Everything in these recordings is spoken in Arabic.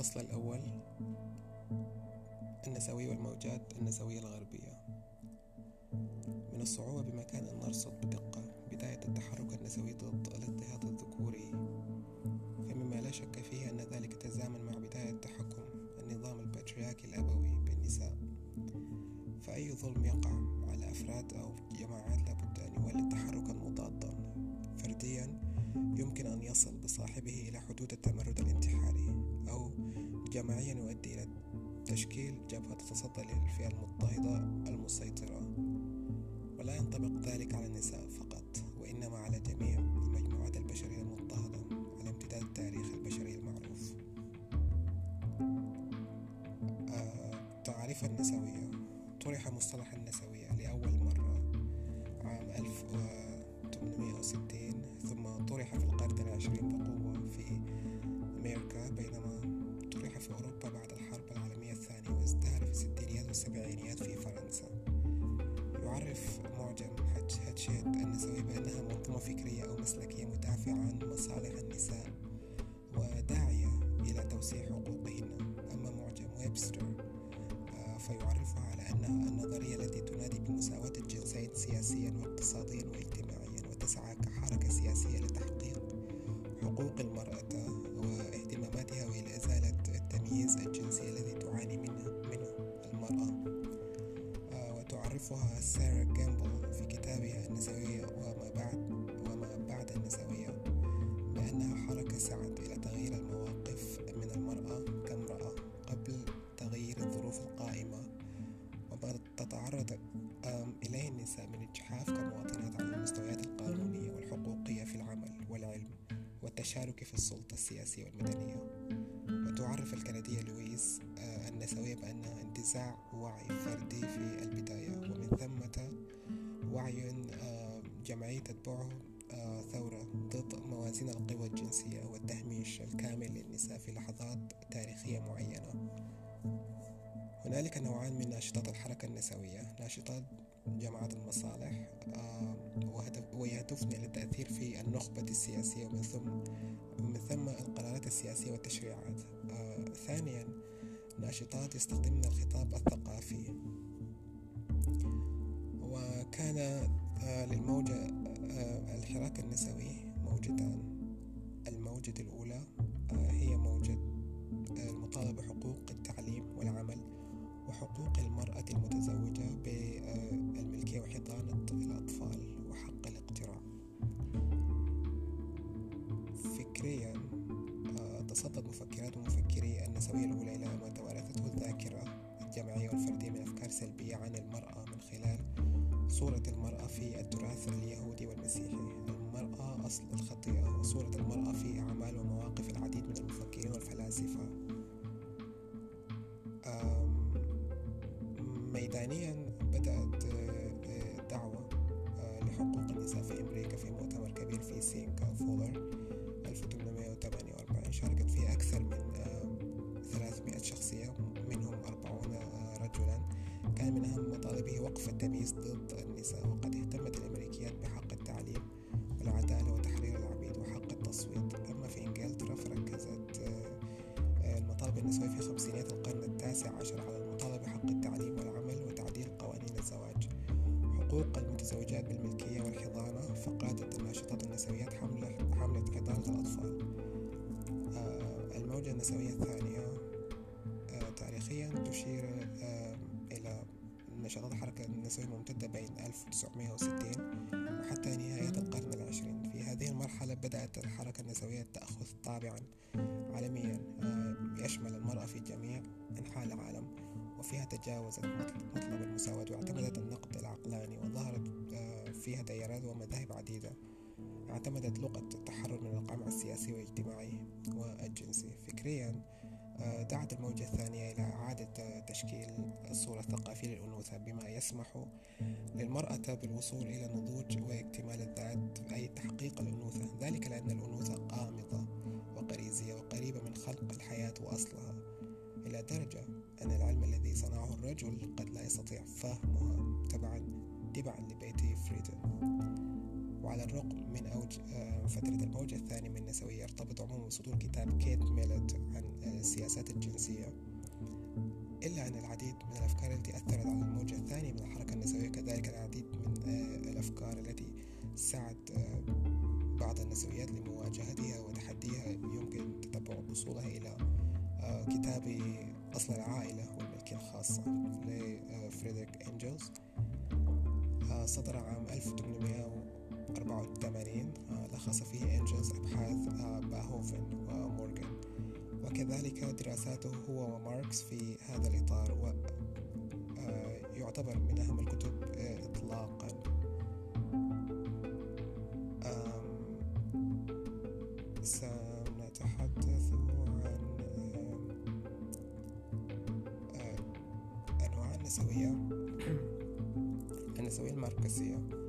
الفصل الأول النسوية والموجات النسوية الغربية. من الصعوبة بمكان أن نرصد بدقة بداية التحرك النسوي ضد الاضطهاد الذكوري. فمما لا شك فيه أن ذلك تزامن مع بداية تحكم النظام الباترياكي الأبوي بالنساء. فأي ظلم يقع على أفراد أو جماعات لابد أن يولد تحركا مضادا. فرديا يمكن أن يصل بصاحبه إلى حدود التمرد الانتحاري أو جماعيا يؤدي إلى تشكيل جبهة تتصدى للفئة المضطهدة المسيطرة ولا ينطبق ذلك على النساء فقط وإنما على جميع المجموعات البشرية المضطهدة على امتداد التاريخ البشري المعروف. آه، تعريف النسوية. طرح مصطلح النسوية لأول مرة عام 1860 ثم طرح في القرن العشرين والسبعينيات في فرنسا. يعرف معجم هاتشيت النسوية بأنها منظومة فكرية أو مسلكية مدافعة عن مصالح النساء وداعية إلى توسيع حقوقهن. أما معجم ويبستر آه، فيعرفها على أنها النظرية التي تنادي بمساواة الجنسين سياسيا واقتصاديا واجتماعيا وتسعى كحركة سياسية لتحقيق حقوق المرأة وتعرفها سارة جامبل في كتابها النسوية وما بعد وما بعد النسوية بأنها حركة سعت إلى تغيير المواقف من المرأة كامرأة قبل تغيير الظروف القائمة وما تتعرض إليه النساء من اجحاف كمواطنات على المستويات القانونية والحقوقية في العمل والعلم والتشارك في السلطة السياسية والمدنية. وتعرف الكندية لويس آه، النسوية بأنها انتزاع وعي فردي في البداية. ثمة وعي جمعي تتبعه ثورة ضد موازين القوى الجنسية والتهميش الكامل للنساء في لحظات تاريخية معينة. هنالك نوعان من ناشطات الحركة النسوية. ناشطات جماعات المصالح ويهدفن للتأثير في النخبة السياسية ومن ثم ومن ثم القرارات السياسية والتشريعات. ثانيا ناشطات يستخدمن الخطاب الثقافي. آه، للموجة آه، الحراك النسوي موجتان الموجة الأولى هي موجة المطالبة بحقوق التعليم والعمل وحقوق المرأة المتزوجة بالملكية وحضانة الأطفال وحق الاقتراع. فكريا آه، تصدت مفكرات ومفكري النسوية الأولى إلى ما توارثته الذاكرة الجماعية والفردية من أفكار سلبية عن المرأة من خلال صورة المرأة في التراث اليهودي والمسيحي. المرأة أصل الخطيئة وصورة المرأة في أعمال ومواقف العديد من المفكرين والفلاسفة. ميدانيا بدأت آه، دعوة آه، لحقوق النساء في أمريكا في مؤتمر كبير في سينكا فولر 1848 شاركت فيه أكثر من 300 آه، شخصية منهم 40 رجلا. كان من أهم مطالبه وقف التمييز النساء وقد اهتمت الأمريكيات بحق التعليم والعدالة وتحرير العبيد وحق التصويت. أما في إنجلترا فركزت المطالب النسوية في خمسينيات القرن التاسع عشر على المطالبة بحق التعليم والعمل وتعديل قوانين الزواج. حقوق المتزوجات بالملكية والحضانة فقادت الناشطات النسويات حملة, حملة حضانة الأطفال. آه الموجة النسوية الثانية آه تاريخيا تشير آه نشاطات الحركة النسوية الممتدة بين 1960 وحتى نهاية القرن العشرين. في هذه المرحلة بدأت الحركة النسوية تأخذ طابعا عالميا آه، يشمل المرأة في جميع أنحاء العالم وفيها تجاوزت مطلب المساواة واعتمدت النقد العقلاني وظهرت آه، فيها تيارات ومذاهب عديدة. اعتمدت لغة التحرر من القمع السياسي والاجتماعي والجنسي فكريا دعت الموجة الثانية إلى إعادة تشكيل الصورة الثقافية للأنوثة بما يسمح للمرأة بالوصول إلى نضوج واكتمال الذات أي تحقيق الأنوثة. ذلك لأن الأنوثة قامضة وغريزية وقريبة من خلق الحياة وأصلها. إلى درجة أن العلم الذي صنعه الرجل قد لا يستطيع فهمها تبعا تبعا لبيت فريدن وعلى الرغم من أوج فترة الموجة الثانية من النسوية. يرتبط عموما بصدور كتاب كيت ميلت عن السياسات الجنسية. إلا أن العديد من الأفكار التي أثرت على الموجة الثانية من الحركة النسوية كذلك العديد من الأفكار التي ساعد بعض النسويات لمواجهتها وتحديها يمكن تتبع وصولها إلى كتاب أصل العائلة والملكية الخاصة لفريدريك إنجلز صدر عام 1884 لخص فيه إنجلز أبحاث باهوفن ومورغان وكذلك دراساته هو وماركس في هذا الإطار ويعتبر من أهم الكتب إطلاقا. سنتحدث عن أنواع النسوية. النسوية الماركسية.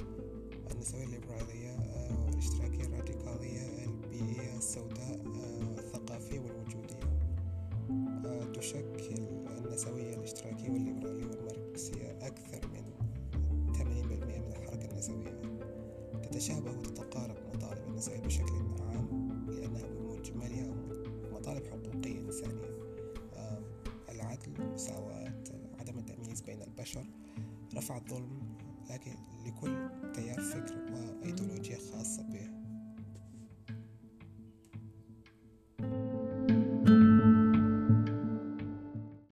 النسوية الليبرالية والاشتراكية الراديكالية البيئية السوداء الثقافية والوجودية. تشكل النسوية الاشتراكية والليبرالية والماركسية أكثر من 80% من الحركة النسوية. تتشابه وتتقارب مطالب النسوية بشكل عام لأنها بمجملها مطالب حقوقية إنسانية. العدل المساواة عدم التمييز بين البشر رفع الظلم لكن لكل تيار فكر وأيديولوجيا خاصة به